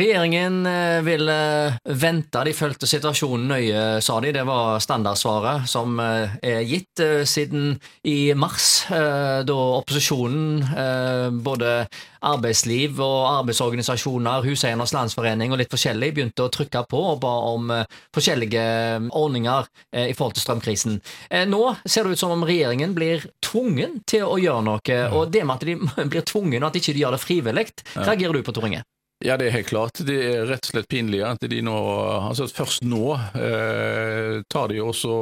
Regjeringen eh, ville vente, de fulgte situasjonen nøye, sa de. Det var standardsvaret som eh, er gitt eh, siden i mars, da opposisjonen, både arbeidsliv og arbeidsorganisasjoner, Huseiernes Landsforening og litt forskjellig, begynte å trykke på og ba om forskjellige ordninger i forhold til strømkrisen. Nå ser det ut som om regjeringen blir tvungen til å gjøre noe, og det med at de blir tvungen og at de ikke gjør det frivillig, reagerer du på, Tor Inge? Ja, det er helt klart. Det er rett og slett pinlig at de nå altså Først nå eh, tar de også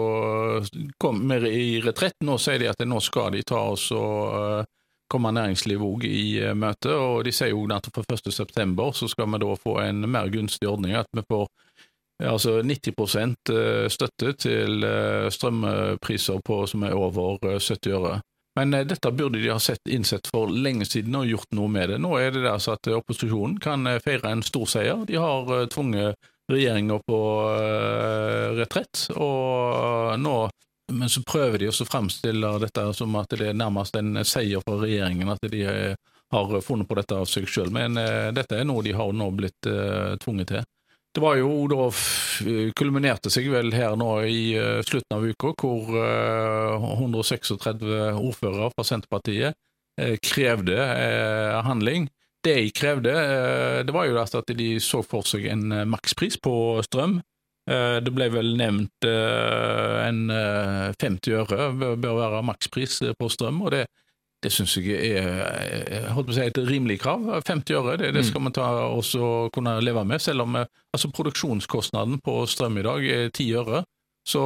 kommer i retrett. Nå sier de at nå skal de ta oss og eh, komme næringslivet òg i eh, møte. og De sier òg at fra 1.9 så skal vi da få en mer gunstig ordning. At vi får altså 90 eh, støtte til eh, strømpriser på, som er over 70 øre. Men eh, dette burde de ha sett, innsett for lenge siden og gjort noe med det. Nå er det altså at opposisjonen kan eh, feire en stor seier. De har eh, tvunget regjeringa på retrett, og nå men så prøver de å fremstille dette som at det er nærmest en seier for regjeringen, at de har funnet på dette av seg selv. Men dette er noe de har nå blitt tvunget til. Det var jo da kulminerte seg vel her nå i uh, slutten av uka, hvor uh, 136 ordførere fra Senterpartiet krevde handling. Det de krevde, det var jo at de så for seg en makspris på strøm. Det ble vel nevnt en 50 øre bør være makspris på strøm, og det, det syns jeg er holdt på å si, et rimelig krav. 50 øre det, det skal man ta også kunne leve med, selv om altså produksjonskostnaden på strøm i dag er 10 øre. Så,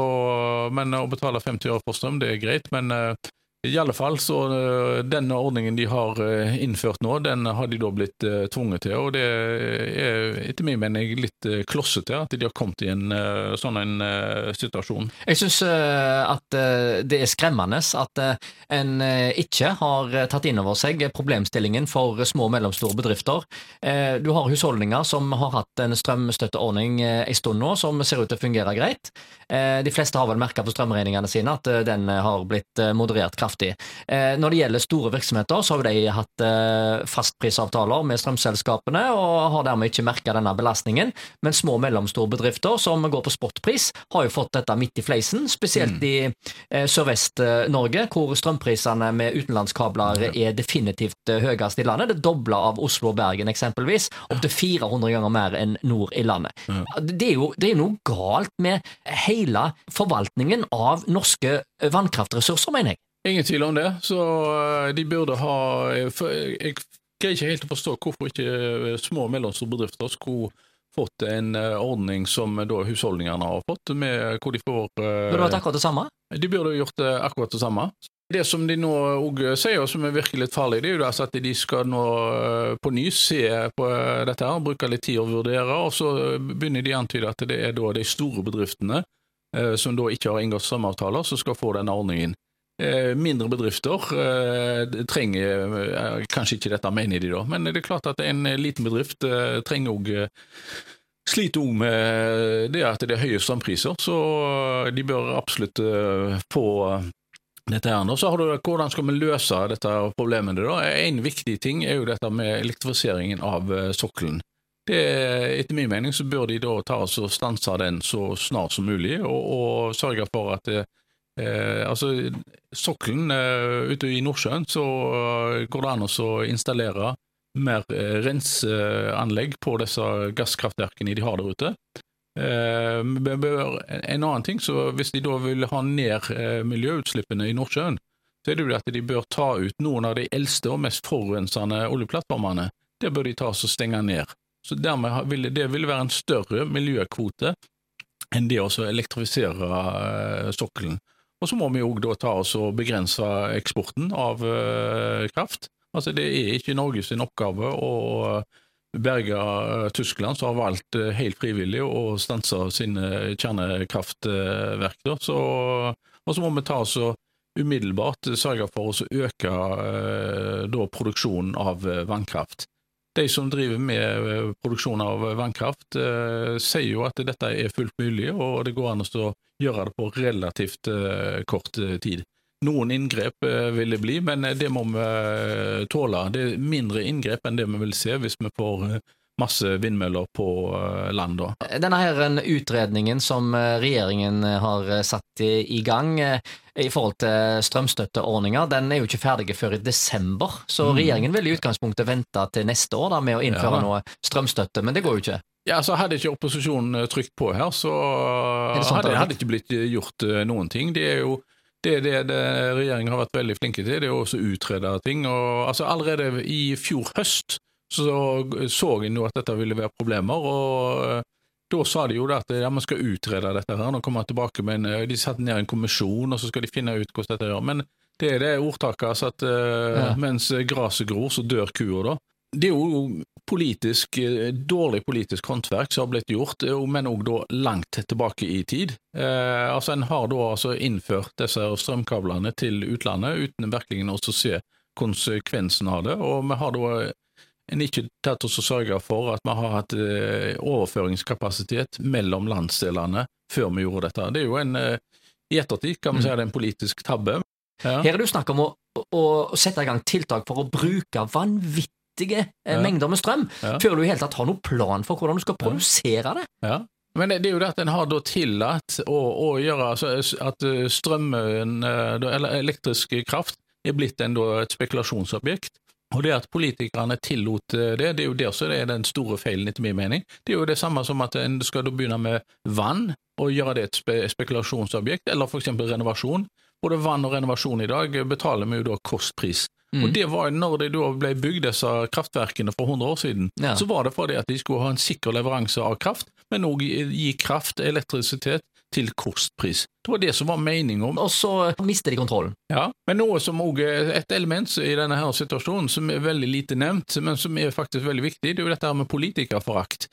men å betale 50 øre for strøm, det er greit. Men i alle fall, så eh, denne ordningen de har eh, innført nå, den har de da blitt uh, tvunget til. Og det er etter min mening litt klossete at de har kommet i en sånn en situasjon. Jeg syns at det er skremmende at en ikke har tatt inn over seg problemstillingen for små og mellomstore bedrifter. Du har husholdninger som har hatt en strømstøtteordning en stund nå, som ser ut til å fungere greit. De fleste har vel merka på strømregningene sine at den har blitt moderert kraftig kraftig. Eh, når det gjelder store virksomheter, så har de hatt eh, fastprisavtaler med strømselskapene og har dermed ikke merka denne belastningen. Men små og mellomstore bedrifter som går på spotpris, har jo fått dette midt i fleisen. Spesielt mm. i eh, Sørvest-Norge, hvor strømprisene med utenlandskabler er definitivt høyest i landet. Det dobler av Oslo og Bergen eksempelvis. Opptil 400 ganger mer enn nord i landet. Det er jo det er noe galt med hele forvaltningen av norske vannkraftressurser, mener jeg. Ingen tvil om det. Så eh, de burde ha Jeg greier ikke helt å forstå hvorfor ikke eh, små og mellomstore bedrifter skulle fått en eh, ordning som da husholdningene har fått, med hvor de får Burde vært akkurat det samme? De burde gjort det akkurat det samme. Det som de nå òg sier, som er virkelig litt farlig, det er jo altså at de skal nå på ny se på dette, her, bruke litt tid å vurdere, og så begynner de å antyde at det er da de store bedriftene som da ikke har inngått strømavtaler, som skal få denne ordningen. Eh, mindre bedrifter eh, trenger eh, kanskje ikke dette, mener de da, men det er klart at en liten bedrift trenger òg sliter òg med det at det er høye strømpriser, så de bør absolutt få dette her nå. Så har du hvordan skal vi løse dette problemet? da? En viktig ting er jo dette med elektrifiseringen av sokkelen. Det, etter min mening så bør de da ta oss og stanse den så snart som mulig, og, og sørge for at det, Eh, altså, sokkelen eh, ute i Nordsjøen så eh, går det an å installere mer eh, renseanlegg på disse gasskraftverkene de har der ute. Eh, en annen ting, så hvis de da vil ha ned eh, miljøutslippene i Nordsjøen, så er det jo at de bør ta ut noen av de eldste og mest forurensende oljeplattformene. Det bør de ta og stenge ned. Så dermed vil det vil være en større miljøkvote enn det å elektrifisere sokkelen. Og så må vi òg ta oss og begrense eksporten av uh, kraft. Altså Det er ikke Norges oppgave å berge uh, Tyskland, som har valgt uh, helt frivillig å stanse sine kjernekraftverk. Og så må vi ta oss og umiddelbart sørge for å øke da, produksjonen av vannkraft. De som driver med produksjon av vannkraft, sier jo at dette er fullt mulig, og det går an å gjøre det på relativt uh, kort uh, tid. Noen inngrep uh, vil det bli, men det må vi tåle. Det er mindre inngrep enn det vi vil se hvis vi får masse vindmøller på land. da. Denne her utredningen som regjeringen har satt i gang i forhold til strømstøtteordninger, den er jo ikke ferdig før i desember. Så mm. regjeringen vil i utgangspunktet vente til neste år da, med å innføre ja. noe strømstøtte, men det går jo ikke. Ja, så Hadde ikke opposisjonen trykt på her, så hadde det ikke blitt gjort noen ting. Det er jo det, det, det regjeringen har vært veldig flinke til, det er også å utrede ting. Og, altså, allerede i fjor høst så så en jo at dette ville være problemer. og eh, da sa de jo at ja, man skal utrede dette. her, Nå kommer tilbake med en, eh, De satte ned en kommisjon, og så skal de finne ut hvordan dette gjør. Men det er det ordtaket altså at ja. mens gresset gror, så dør kua. da. Det er jo politisk, eh, dårlig politisk håndverk som har blitt gjort, eh, men òg da langt tilbake i tid. Eh, altså En har da altså innført disse strømkablene til utlandet uten virkelig å se konsekvensen av det, og vi har da en ikke tatt oss å sørge for at vi har hatt eh, overføringskapasitet mellom landsdelene før vi gjorde dette. Det er jo en, eh, I ettertid kan vi si det er en politisk tabbe. Ja. Her er det jo snakk om å, å, å sette i gang tiltak for å bruke vanvittig vanvittige eh, ja. mengder med strøm ja. før du i hele tatt har noen plan for hvordan du skal produsere det. Ja. Men det, er jo det at en har da tillatt å, å gjøre altså, at eh, strømmen, eh, eller elektrisk kraft, er blitt en, da, et spekulasjonsobjekt. Og det at politikerne tillot det, det er jo der så det er den store feilen, etter min mening. Det er jo det samme som at en skal begynne med vann og gjøre det et spe spekulasjonsobjekt, eller eksempel renovasjon. Både vann og renovasjon i dag betaler vi jo da kostpris. Mm. Og det var når de da ble bygd disse kraftverkene for 100 år siden, ja. så var det fordi at de skulle ha en sikker leveranse av kraft, men òg gi kraft, elektrisitet, til kostpris. Det var det som var meningen. Og så mister de kontrollen. Ja, men noe som òg er et element i denne her situasjonen som er veldig lite nevnt, men som er faktisk veldig viktig, det er jo dette her med politikerforakt.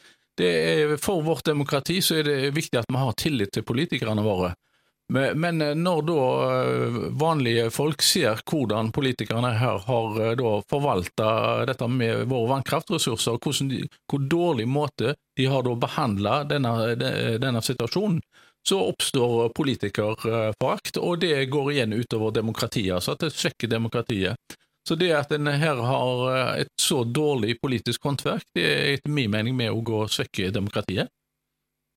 For vårt demokrati så er det viktig at vi har tillit til politikerne våre. Men eh, når da eh, vanlige folk ser hvordan politikerne her har eh, da forvalta dette med våre vannkraftressurser, de, hvor dårlig måte de har da behandla denne, denne situasjonen, så oppstår politikerforakt, og det går igjen utover demokratiet, altså at det svekker demokratiet. Så det at en her har et så dårlig politisk håndverk, det er etter min mening med å gå og svekke demokratiet.